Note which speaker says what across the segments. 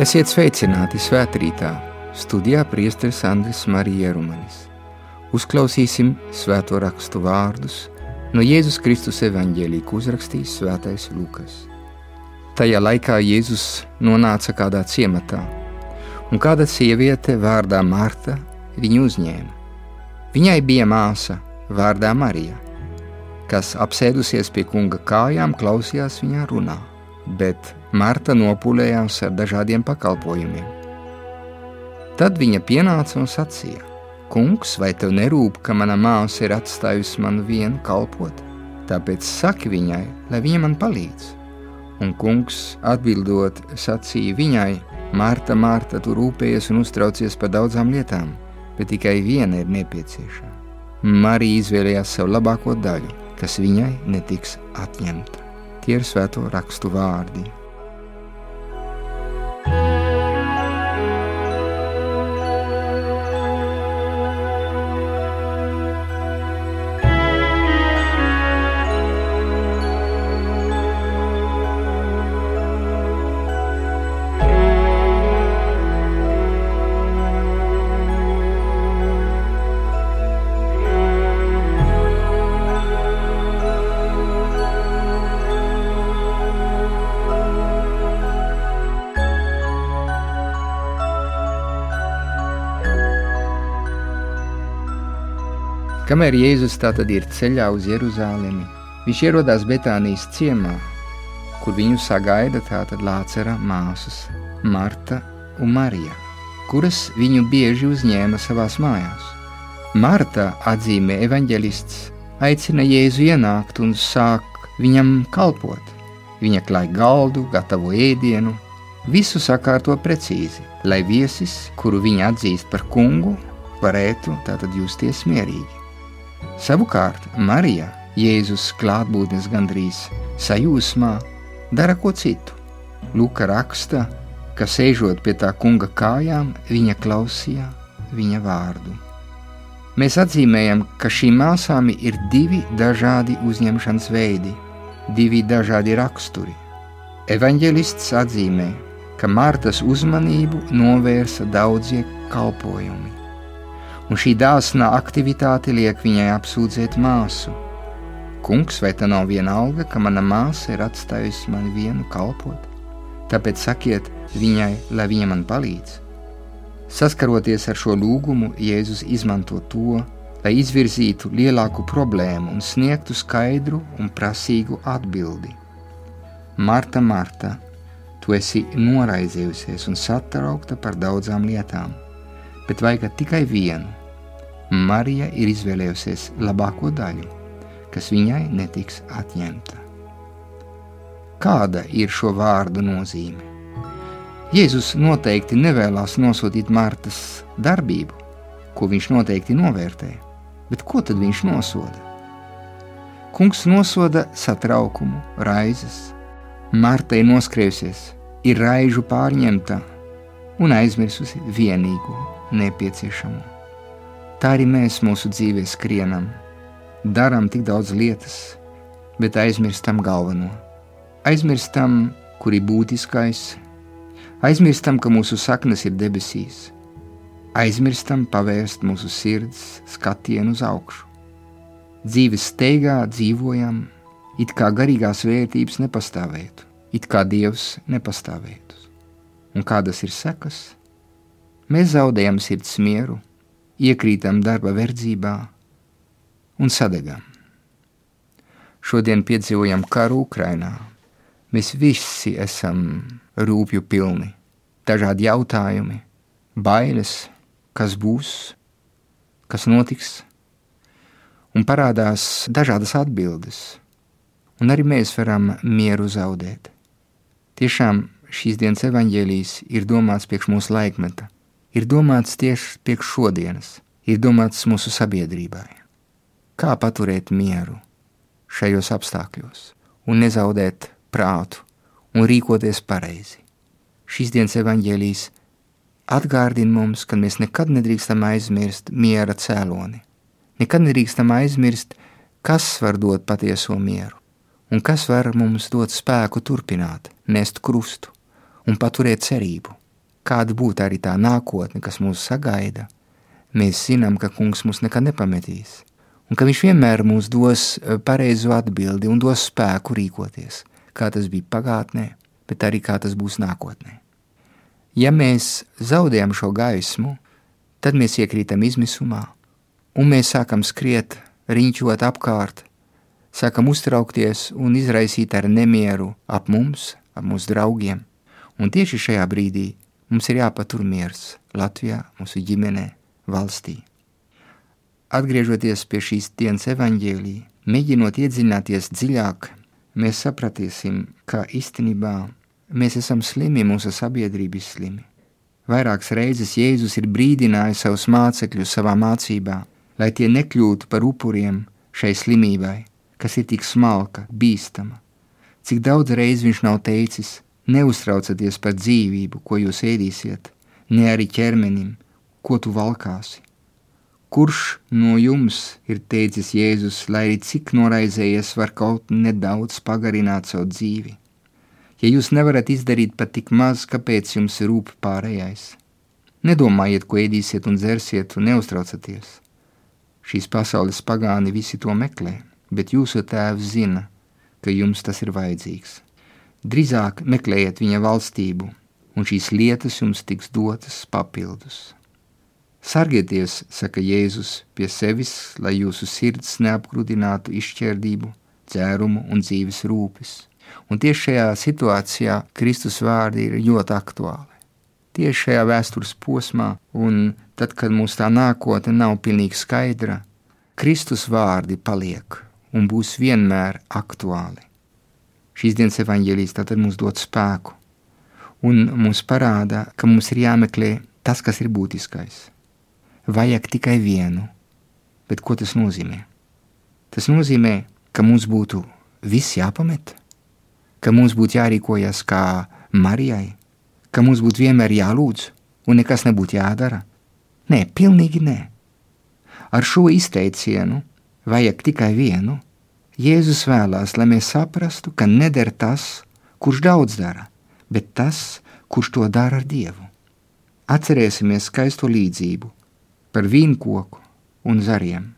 Speaker 1: Esiet sveicināti svētkrītā, studijā priesteris Andris Marija Rumanis. Uzklausīsim svēto rakstu vārdus no Jēzus Kristus evaņģēlī, ko uzrakstījis Svētais Lukas. Tajā laikā Jēzus nonāca kādā ciematā, un kāda sieviete vārdā Marta viņu uzņēma. Viņai bija māsa vārdā Marija, kas apsēdusies pie kunga kājām, klausījās viņā runā, bet Marta nopūlējās ar dažādiem pakalpojumiem. Tad viņa pienāca un sacīja: Kungs, vai tev nerūp, ka mana māsa ir atstājusi man vienu kalpot? Tāpēc saki viņai, lai viņa man palīdz. Un kungs atbildot, sacīja viņai: Marta, Marta, tu rūpējies un uztraucies par daudzām lietām, bet tikai viena ir nepieciešama. Marija izvēlējās savu labāko daļu, kas viņai netiks atņemta. Tie ir svēto rakstu vārdi. Kamēr Jēzus tātad ir ceļā uz Jeruzalemi, viņš ierodās Betānijas ciemā, kur viņu sagaida tātad Lācera māsas, Marta un Marija, kuras viņu bieži uzņēma savās mājās. Marta atzīmē evaņģelists, aicina Jēzu ienākt un sāk viņam kalpot. Viņa klāj galdu, gatavo ēdienu, visu sakārto precīzi, lai viesis, kuru viņa atzīst par kungu, varētu tātad justies mierīgi. Savukārt Marija, Jēzus klātbūtnes gandrīz sajūsmā, dara ko citu. Luka raksta, ka sēžot pie tā kunga kājām, viņa klausīja viņa vārdu. Mēs atzīmējam, ka šīm māsām ir divi dažādi uzņemšanas veidi, divi dažādi raksturi. Evanģelists atzīmē, ka Martas uzmanību novērsa daudzie kalpojumi un šī dāsnā aktivitāte liek viņai apsūdzēt māsu. Kungs, vai tā nav viena alga, ka mana māsa ir atstājusi man vienu kalpot? Tāpēc sakiet viņai, lai viņa man palīdz. Saskaroties ar šo lūgumu, Jēzus izmanto to, lai izvirzītu lielāku problēmu un sniegtu skaidru un prasīgu atbildi. Marta, Marta, tu esi noraizējusies un satraukta par daudzām lietām, bet vajag tikai vienu Marija ir izvēlējusies labāko daļu, kas viņai netiks atņemta. Kāda ir šo vārdu nozīme? Jēzus noteikti nevēlas nosodīt Martas darbību, ko viņš noteikti novērtē, bet ko tad viņš nosoda? Kungs nosoda satraukumu, raizes. Marta ir noskrējusies, ir raižu pārņemta un aizmirsusi vienīgo nepieciešamo. Tā arī mēs mūsu dzīvē skrienam, darām tik daudz lietas, bet aizmirstam galveno. Aizmirstam, kur ir būtiskais, aizmirstam, ka mūsu saknes ir debesīs, aizmirstam pavērst mūsu sirds skatienu uz augšu. Dzīves steigā dzīvojam, it kā garīgās vērtības nepastāvētu, it kā Dievs nepastāvētu. Un kādas ir sekas? Mēs zaudējam sirds mieru, iekrītam darba verdzībā un sadegam. Šodien piedzīvojam karu Ukrainā. Mēs visi esam rūpju pilni, dažādi jautājumi, bailes, kas būs, kas notiks, un parādās dažādas atbildes, un arī mēs varam mieru zaudēt. Tiešām šīs dienas evaņģēlijas ir domāts priekš mūsu laikmeta ir domāts tieši priekš šodienas, ir domāts mūsu sabiedrībai. Kā paturēt mieru šajos apstākļos un nezaudēt prātu un rīkoties pareizi. Šīs dienas evaņģēlijas atgādina mums, ka mēs nekad nedrīkstam aizmirst miera cēloni. Nekad nedrīkstam aizmirst, kas var dot patieso mieru un kas var mums dot spēku turpināt, nest krustu un paturēt cerību kāda būtu arī tā nākotne, kas mūs sagaida, mēs zinām, ka kungs mūs nekad nepametīs un ka viņš vienmēr mums dos eh, pareizo atbildi un dos spēku rīkoties, kā tas bija pagātnē, bet arī kā tas būs nākotnē. Ja mēs zaudējam šo gaismu, tad mēs iekrītam izmisumā, un mēs sākam skriet, riņķot apkārt, sākam uztraukties un izraisīt ar nemieru ap mums, ap mūsu draugiem. Un tieši šajā brīdī mums ir jāpatur miers Latvijā, mūsu ģimenē, valstī. Atgriežoties pie šīs dienas evaņģēlī, mēģinot iedziļināties dziļāk, mēs sapratīsim, ka īstenībā mēs esam slimi, mūsu sabiedrība ir slimi. Vairākas reizes Jēzus ir brīdinājis savus mācekļus savā mācībā, lai tie nekļūtu par upuriem šai slimībai, kas ir tik smalka, bīstama. Cik daudz reiz viņš nav teicis, neuztraucieties par dzīvību, ko jūs ēdīsiet, ne arī ķermenim, ko tu valkāsi. Kurš no jums ir teicis Jēzus, lai arī cik noraizējies, var kaut nedaudz pagarināt savu dzīvi? Ja jūs nevarat izdarīt pat tik maz, kāpēc jums ir rūp pārējais? Nedomājiet, ko ēdīsiet un dzersiet, un neuztraucaties. Šīs pasaules pagāni visi to meklē bet jūsu tēvs zina, ka jums tas ir vajadzīgs. Drīzāk meklējiet viņa valstību, un šīs lietas jums tiks dotas papildus. Sargieties, saka Jēzus, pie sevis, lai jūsu sirds neapgrūtinātu izšķērdību, dzērumu un dzīves rūpes. Un tieši šajā situācijā Kristus vārdi ir ļoti aktuāli. Tieši šajā vēstures posmā, un tad, kad mums tā nākotne nav pilnīgi skaidra, Kristus vārdi paliek un būs vienmēr aktuāli. Šīs dienas evaņģēlijas tātad mums dod spēku un mums parāda, ka mums ir jāmeklē tas, kas ir būtiskais. Vajag tikai vienu, bet ko tas nozīmē? Tas nozīmē, ka mums būtu viss jāpamet, ka mums būtu jārīkojas kā Marijai, ka mums būtu vienmēr jālūdz un nekas nebūtu jādara. Nē, pilnīgi nē. Ar šo izteicienu vajag tikai vienu. Jēzus vēlās, lai mēs saprastu, ka neder tas, kurš daudz dara, bet tas, kurš to dara ar Dievu. Atcerēsimies skaisto līdzību par vīnkoku un zariem.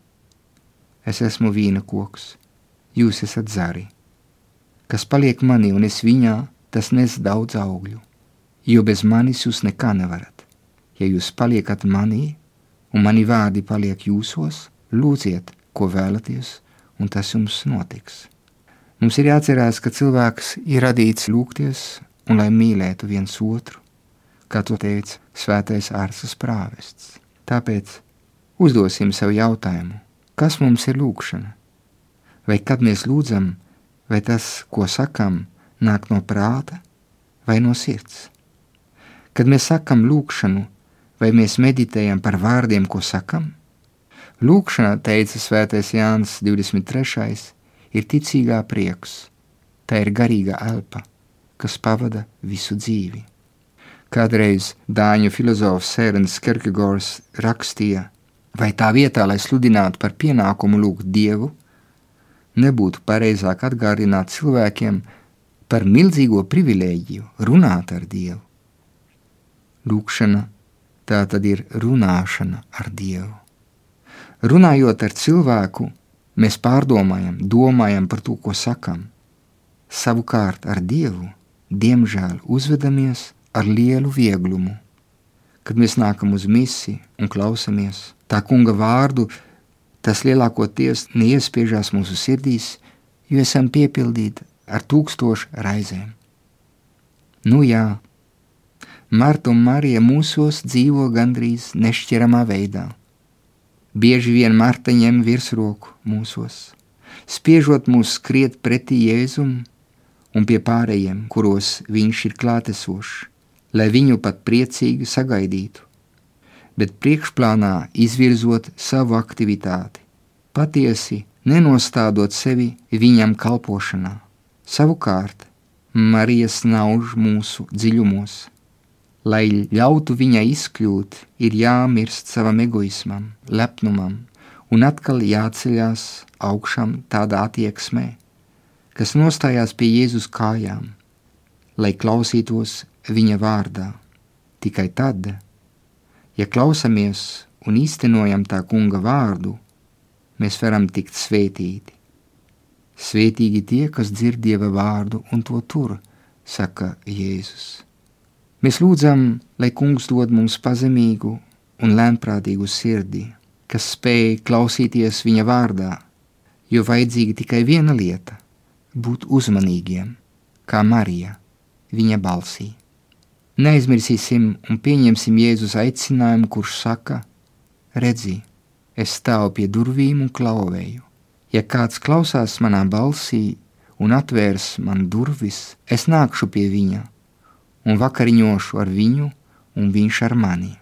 Speaker 1: Es esmu vīna koks, jūs esat zari. Kas paliek manī un es viņā, tas nes daudz augļu, jo bez manis jūs nekā nevarat. Ja jūs paliekat manī un mani vārdi paliek jūsos, lūdziet, ko vēlaties, un tas jums notiks. Mums ir jāatcerās, ka cilvēks ir radīts lūgties un lai mīlētu viens otru, kā to teica svētais ārsas prāvests. Tāpēc uzdosim sev jautājumu, kas mums ir lūkšana? Vai kad mēs lūdzam, vai tas, ko sakam, nāk no prāta vai no sirds? Kad mēs sakam lūkšanu, vai mēs meditējam par vārdiem, ko sakam? Lūkšana, teica Svētais Jānis 23. ir ticīgā prieks, tā ir garīga elpa, kas pavada visu dzīvi. Kādreiz dāņu filozofs Sērens Kerkegors rakstīja, vai tā vietā, lai sludinātu par pienākumu lūgt Dievu, nebūtu pareizāk atgādināt cilvēkiem par milzīgo privilēģiju runāt ar Dievu. Lūkšana tā tad ir runāšana ar Dievu. Runājot ar cilvēku, mēs pārdomājam, domājam par to, ko sakam. Savukārt ar Dievu, diemžēl, uzvedamies ar lielu vieglumu. Kad mēs nākam uz misiju un klausamies tā kunga vārdu, tas lielākoties neiespiežās mūsu sirdīs, jo esam piepildīti ar tūkstošu raizēm. Nu jā, Marta un Marija mūsos dzīvo gandrīz nešķiramā veidā Bieži vien Marta ņem virsroku mūsos, spiežot mūs skriet pretī Jēzum un pie pārējiem, kuros viņš ir klātesošs, lai viņu pat priecīgi sagaidītu, bet priekšplānā izvirzot savu aktivitāti, patiesi nenostādot sevi viņam kalpošanā. Savukārt, Marija snauž mūsu dziļumos, Lai ļautu viņai izkļūt, ir jāmirst savam egoismam, lepnumam un atkal jāceļās augšām tādā attieksmē, kas nostājās pie Jēzus kājām, lai klausītos viņa vārdā. Tikai tad, ja klausamies un īstenojam tā kunga vārdu, mēs varam tikt svētīti. Svētīgi tie, kas dzird dieva vārdu un to tur, saka Jēzus. Mēs lūdzam, lai kungs dod mums pazemīgu un lēmprātīgu sirdi, kas spēj klausīties viņa vārdā, jo vajadzīga tikai viena lieta - būt uzmanīgiem, kā Marija, viņa balsī. Neaizmirsīsim un pieņemsim Jēzus aicinājumu, kurš saka: Redzi, es stāvu pie durvīm un klauvēju. Ja kāds klausās manā balsī un atvērs man durvis, es nākšu pie viņa un vakariņošu ar viņu, un viņš ar mani.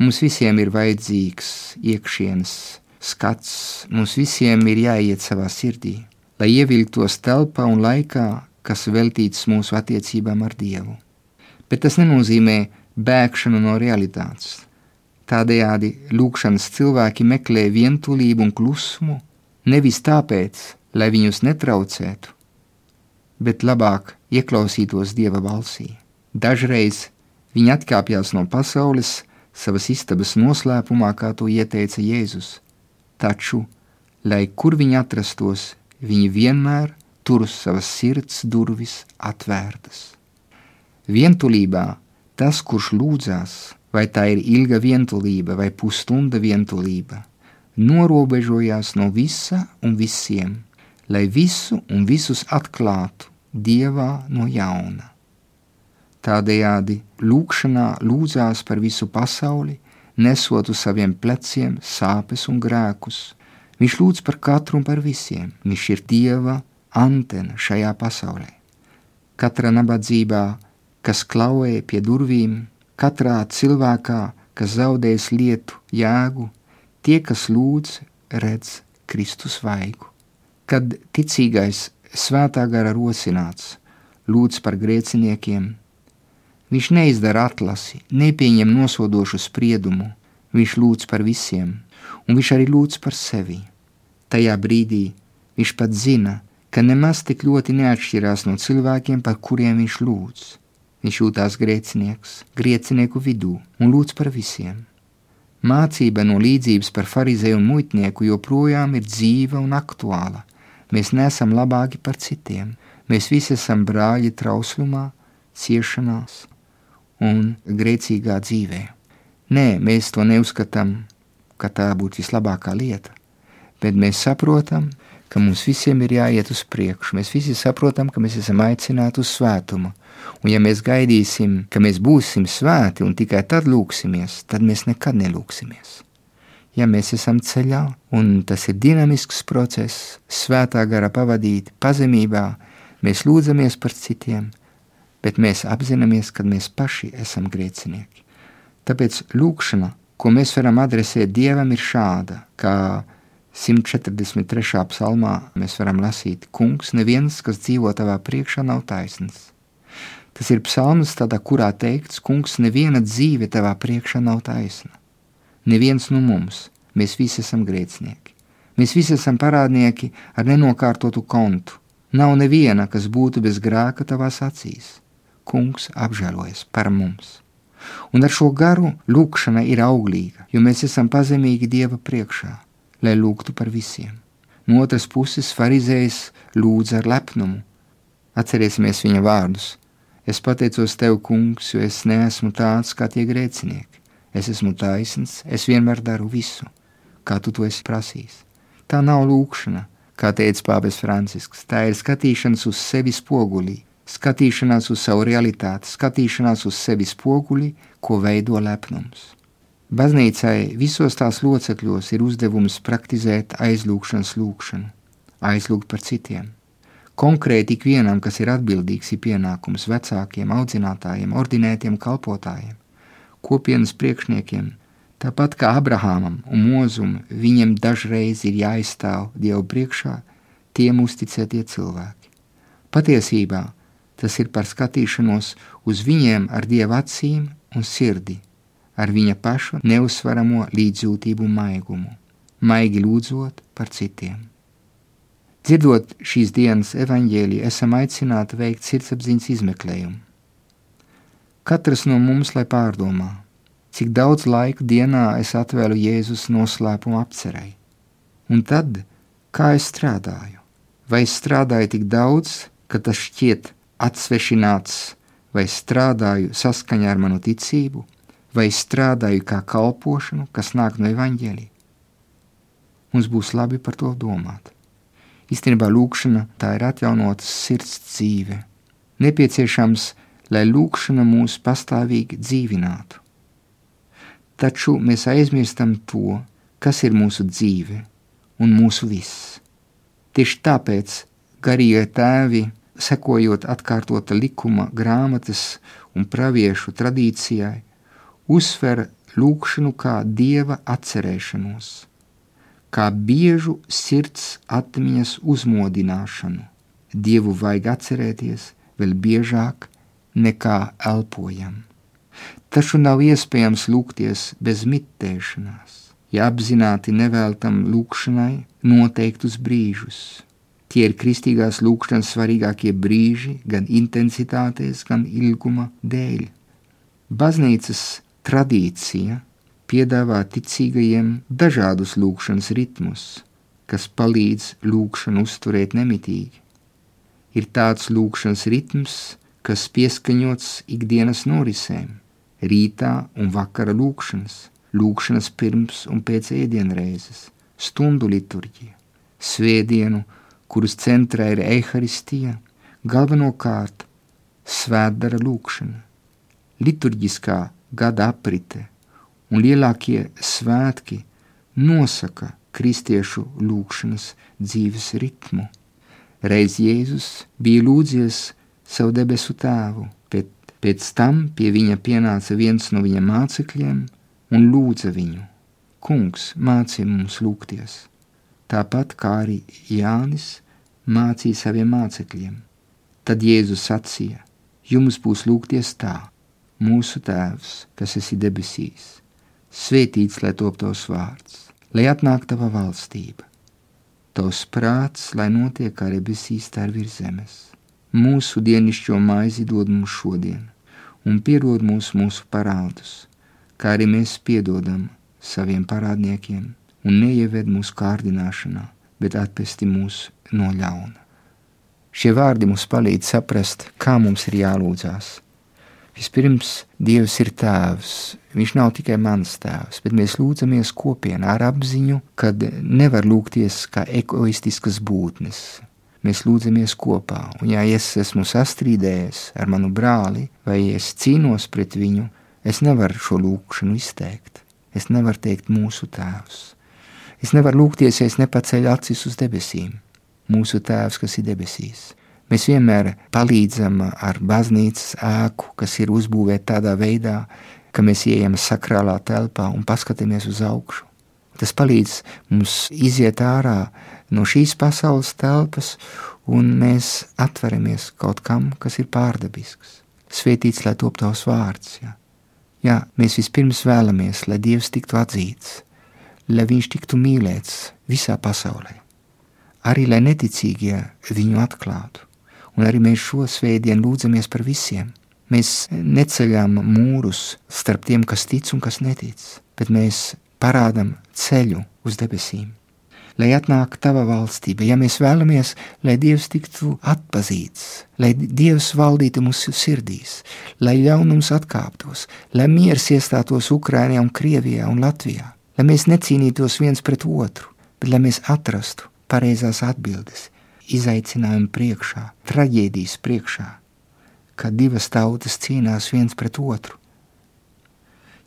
Speaker 1: Mums visiem ir vajadzīgs iekšienes skats, mums visiem ir jāiet savā sirdī, lai ievilktos telpā un laikā, kas veltīts mūsu attiecībām ar Dievu bet tas nenozīmē bēgšanu no realitātes. Tādējādi lūkšanas cilvēki meklē vientulību un klusumu nevis tāpēc, lai viņus netraucētu, bet labāk ieklausītos Dieva balsī. Dažreiz viņi atkāpjas no pasaules savas istabas noslēpumā, kā to ieteica Jēzus, taču, lai kur viņi atrastos, viņi vienmēr tur savas sirds durvis atvērtas. Vientulībā tas, kurš lūdzās, vai tā ir ilga vientulība vai pusstunda vientulība, norobežojās no visa un visiem, lai visu un visus atklātu Dievā no jauna. Tādējādi lūkšanā lūdzās par visu pasauli, nesot uz saviem pleciem sāpes un grēkus. Viņš lūdz par katru un par visiem. Viņš ir Dieva antena šajā pasaulē. Katra nabadzībā kas klauvē pie durvīm, katrā cilvēkā, kas zaudējis lietu jēgu, tie, kas lūdz, redz Kristus vaigu. Kad ticīgais svētā gara rosināts lūdz par grēciniekiem, viņš neizdara atlasi, nepieņem nosodošu spriedumu, viņš lūdz par visiem, un viņš arī lūdz par sevi. Tajā brīdī viņš pat zina, ka nemaz tik ļoti neatšķirās no cilvēkiem, par kuriem viņš lūdz. Viņš jūtās grēcinieks, grēcinieku vidū un lūdz par visiem. Mācība no līdzības par farizēju un muitnieku joprojām ir dzīva un aktuāla. Mēs neesam labāki par citiem. Mēs visi esam brāļi trauslumā, ciešanās un grēcīgā dzīvē. Nē, mēs to neuzskatām, ka tā būtu vislabākā lieta, bet mēs saprotam, ka mums visiem ir jāiet uz priekšu. Mēs visi saprotam, ka mēs esam aicināti uz svētumu, Un ja mēs gaidīsim, ka mēs būsim svēti un tikai tad lūksimies, tad mēs nekad nelūksimies. Ja mēs esam ceļā, un tas ir dinamisks process, svētā gara pavadīt pazemībā, mēs lūdzamies par citiem, bet mēs apzināmies, ka mēs paši esam grēcinieki. Tāpēc lūkšana, ko mēs varam adresēt Dievam, ir šāda, kā 143. psalmā mēs varam lasīt: Kungs, neviens, kas dzīvo tavā priekšā, nav taisnīgs Tas ir psalms, tādā, kurā teikts, kungs, neviena dzīve tavā priekšā nav taisna. Neviens no mums, mēs visi esam grēcinieki. Mēs visi esam parādnieki ar nenokārtotu kontu. Nav neviena, kas būtu bez grēka tavās acīs. Kungs apžēlojas par mums. Un ar šo garu lūkšana ir auglīga, jo mēs esam pazemīgi Dieva priekšā, lai lūgtu par visiem. No otras puses, farizējs lūdz ar lepnumu. Atcerēsimies viņa vārdus: Es pateicos tev, kungs, jo es neesmu tāds kā tie grēcinieki. Es esmu taisns, es vienmēr daru visu, kā tu to esi prasījis. Tā nav lūkšana, kā teica Pāvils Francisks. Tā ir skatīšanās uz sevi spogulī, skatīšanās uz savu realitāti, skatīšanās uz sevi spogulī, ko veido lepnums. Baznīcai visos tās locekļos ir uzdevums praktizēt aizlūgšanas lūgšanu, aizlūgt par citiem Konkrēti ikvienam, kas ir atbildīgs, ir pienākums vecākiem, audzinātājiem, ordinētiem kalpotājiem, kopienas priekšniekiem. Tāpat kā Abrahamam un Mozum, viņiem dažreiz ir jāizstāv Dievu priekšā tiem uzticētie cilvēki. Patiesībā tas ir par skatīšanos uz viņiem ar Dieva acīm un sirdi, ar viņa pašu neuzsvaramo līdzjūtību un maigumu, maigi lūdzot par citiem. Dzirdot šīs dienas evaņģēliju, esam aicināti veikt sirdsapziņas izmeklējumu. Katrs no mums, lai pārdomā, cik daudz laika dienā es atvēlu Jēzus noslēpumu apcerēji. Un tad, kā es strādāju? Vai es strādāju tik daudz, ka tas šķiet atsvešināts, vai strādāju saskaņā ar manu ticību, vai strādāju kā kalpošanu, kas nāk no evaņģēlī? Mums būs labi par to domāt. Īstenībā lūkšana tā ir atjaunotas sirds dzīve. Nepieciešams, lai lūkšana mūs pastāvīgi dzīvinātu. Taču mēs aizmirstam to, kas ir mūsu dzīve un mūsu viss. Tieši tāpēc garīgie tēvi, sekojot atkārtota likuma grāmatas un praviešu tradīcijai, uzsver lūkšanu kā dieva atcerēšanos kā biežu sirds atmiņas uzmodināšanu. Dievu vajag atcerēties vēl biežāk nekā elpojam. Taču nav iespējams lūgties bez mitēšanās, ja apzināti neveltam lūgšanai noteiktus brīžus. Tie ir kristīgās lūgšanas svarīgākie brīži gan intensitātes, gan ilguma dēļ. Baznīcas tradīcija piedāvā ticīgajiem dažādus lūkšanas ritmus, kas palīdz lūkšanu uzturēt nemitīgi. Ir tāds lūkšanas ritms, kas pieskaņots ikdienas norisēm, rītā un vakara lūkšanas, lūkšanas pirms un pēc ēdienreizes, stundu liturģija, svētdienu, kuras centrā ir eharistija, galvenokārt svētdara lūkšana, liturģiskā gada aprite, un lielākie svētki nosaka kristiešu lūgšanas dzīves ritmu. Reiz Jēzus bija lūdzies savu debesu tēvu, bet pēc tam pie viņa pienāca viens no viņa mācekļiem un lūdza viņu: Kungs, māci mums lūgties, tāpat kā arī Jānis mācīja saviem mācekļiem. Tad Jēzus sacīja: Jums būs lūgties tā, mūsu Tēvs, kas esi debesīs Svētīts, lai top tavs vārds, lai atnāk tava valstība, tavs prāts, lai notiek kā debesīs, tā ir virs zemes. Mūsu dienascho maizi dod mums šodien, un piedod mums mūsu parādus, kā arī mēs piedodam saviem parādniekiem, un neieved mūsu kārdināšanā, bet atpesti mūs no ļauna. Šie vārdi mums palīdz saprast, kā mums ir jālūdzās Vispirms Dievs ir tēvs. Viņš nav tikai mans tēvs, bet mēs lūdzamies kopienā ar apziņu, ka nevar lūgties kā egoistiskas būtnes. Mēs lūdzamies kopā, un ja es esmu sastrīdējies ar manu brāli vai es cīnos pret viņu, es nevaru šo lūgšanu izteikt. Es nevaru teikt mūsu tēvs. Es nevaru lūgties, ja es nepaceļu acis uz debesīm. Mūsu tēvs, kas ir debesīs. Mēs vienmēr palīdzam ar baznīcas ēku, kas ir uzbūvēta tādā veidā, ka mēs ejam sakrālā telpā un paskatāmies uz augšu. Tas palīdz mums iziet ārā no šīs pasaules telpas, un mēs atveramies kaut kam, kas ir pārdabisks. Svētīts, lai top tavs vārds. Jā. jā, mēs vispirms vēlamies, lai Dievs tiktu atzīts, lai Viņš tiktu mīlēts visā pasaulē. Arī lai neticīgie viņu atklātu un arī mēs šo svētdienu lūdzamies par visiem. Mēs neceļām mūrus starp tiem, kas tic un kas netic, bet mēs parādām ceļu uz debesīm. Lai atnāk tava valstība, ja mēs vēlamies, lai Dievs tiktu atpazīts, lai Dievs valdītu mūsu sirdīs, lai ļaunums atkāptos, lai miers iestātos Ukrainā Krievijā un Latvijā, lai mēs necīnītos viens pret otru, bet lai mēs atrastu pareizās atbildes, izaicinājumu priekšā, traģēdijas priekšā, kad divas tautas cīnās viens pret otru.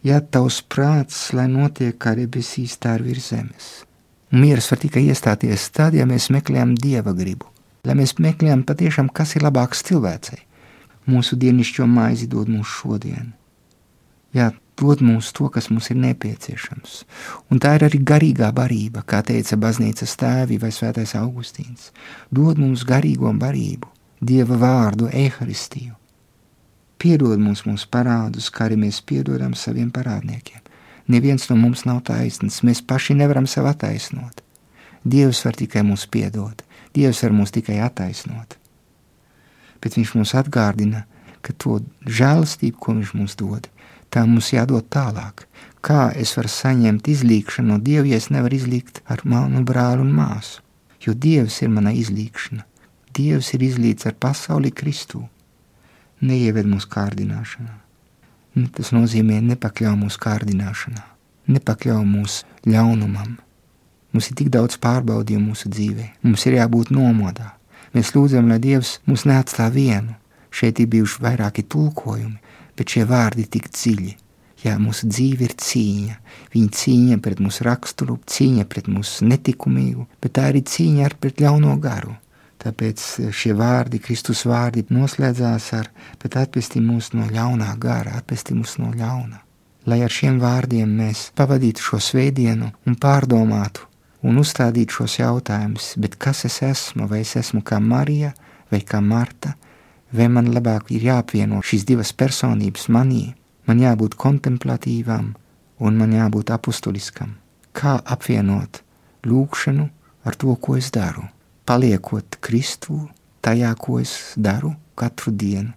Speaker 1: Ja tavs prāts, lai notiek kā debesīs, tā ir virs zemes. Mieras var tikai iestāties tad, ja mēs meklējam dieva gribu, lai mēs meklējam patiešām, kas ir labāks cilvēcei. Mūsu dienascho maizi dod mums šodien. Jā, dod mums to, kas mums ir nepieciešams. Un tā ir arī garīgā barība, kā teica baznīcas tēvi vai svētais Augustīns. Dod mums garīgo barību, Dieva vārdu, eharistiju. Piedod mums mūsu parādus, kā arī mēs piedodam saviem parādniekiem. Neviens no mums nav taisnīgs, mēs paši nevaram sev attaisnot. Dievs var tikai mums piedot, Dievs var mūs tikai attaisnot. Bet Viņš mums atgādina, ka to žēlastību, ko viņš mums dod, tā mums jādod tālāk. Kā es varu saņemt izlīkšanu no Dieva, ja es nevaru izlīgt ar manu brāli un māsu? Jo Dievs ir mana izlīkšana. Dievs ir izlīdz ar pasauli Kristū. Neieved mūsu kārdināšanā. Tas nozīmē nepakļauj mūsu kārdināšanā, nepakļauj mūsu ļaunumam. Mums ir tik daudz pārbaudījumu mūsu dzīvē, mums ir jābūt nomodā. Mēs lūdzam, lai Dievs mūs neatstāj vienu. Šeit ir bijuši vairāki tulkojumi, bet šie vārdi ir tik dziļi. Jā, mūsu dzīve ir cīņa. Viņa cīņa pret mūsu raksturu, cīņa pret mūsu netikumīgu, bet tā arī cīņa ar pret ļauno garu. Tāpēc šie vārdi, Kristus vārdi, noslēdzās ar: atpestī mūs no ļaunā gara, atpestī mūs no ļauna. Lai ar šiem vārdiem mēs pavadītu šo svētdienu un pārdomātu un uzstādītu šos jautājumus, bet kas es esmu, vai es esmu kā Marija vai kā Marta, vai man labāk ir jāapvieno šīs divas personības manī, man jābūt kontemplatīvam un man jābūt apustuliskam. Kā apvienot lūgšanu ar to, ko es daru, paliekot Kristū tajā, ko es daru katru dienu.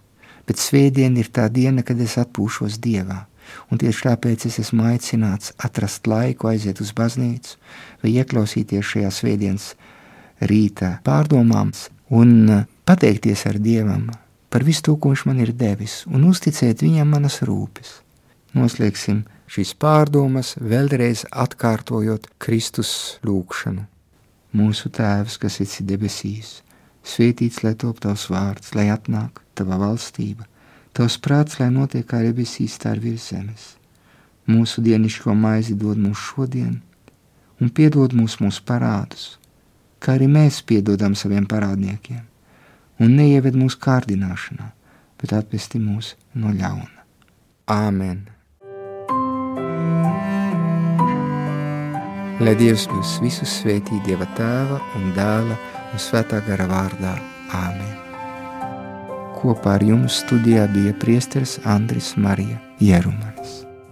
Speaker 1: Bet svētdiena ir tā diena, kad es atpūšos Dievā. Un tieši tāpēc es esmu aicināts atrast laiku, aiziet uz baznīcu vai ieklausīties šajā svētdienas rīta pārdomās un pateikties ar Dievam par visu to, ko viņš man ir devis, un uzticēt viņam manas rūpes. Noslēgsim šīs pārdomas, vēlreiz atkārtojot Kristus lūgšanu. Mūsu Tēvs, kas esi debesīs, svētīts lai top tavs vārds, lai atnāk tava valstība, tavs prāts, lai notiek kā debesīs, tā ir virs zemes. Mūsu dienišķo maizi dod mums šodien, un piedod mums mūsu parādus, kā arī mēs piedodam saviem parādniekiem un neieved mūsu kārdināšanā, bet atpesti mūs no ļauna. Āmen! Lai Dievs jūs visus svētī Dieva tēva un dēla un svētā gara vārdā. Āmen! Kopā ar jums studijā bija priesteris Andris Marija Jerumanis.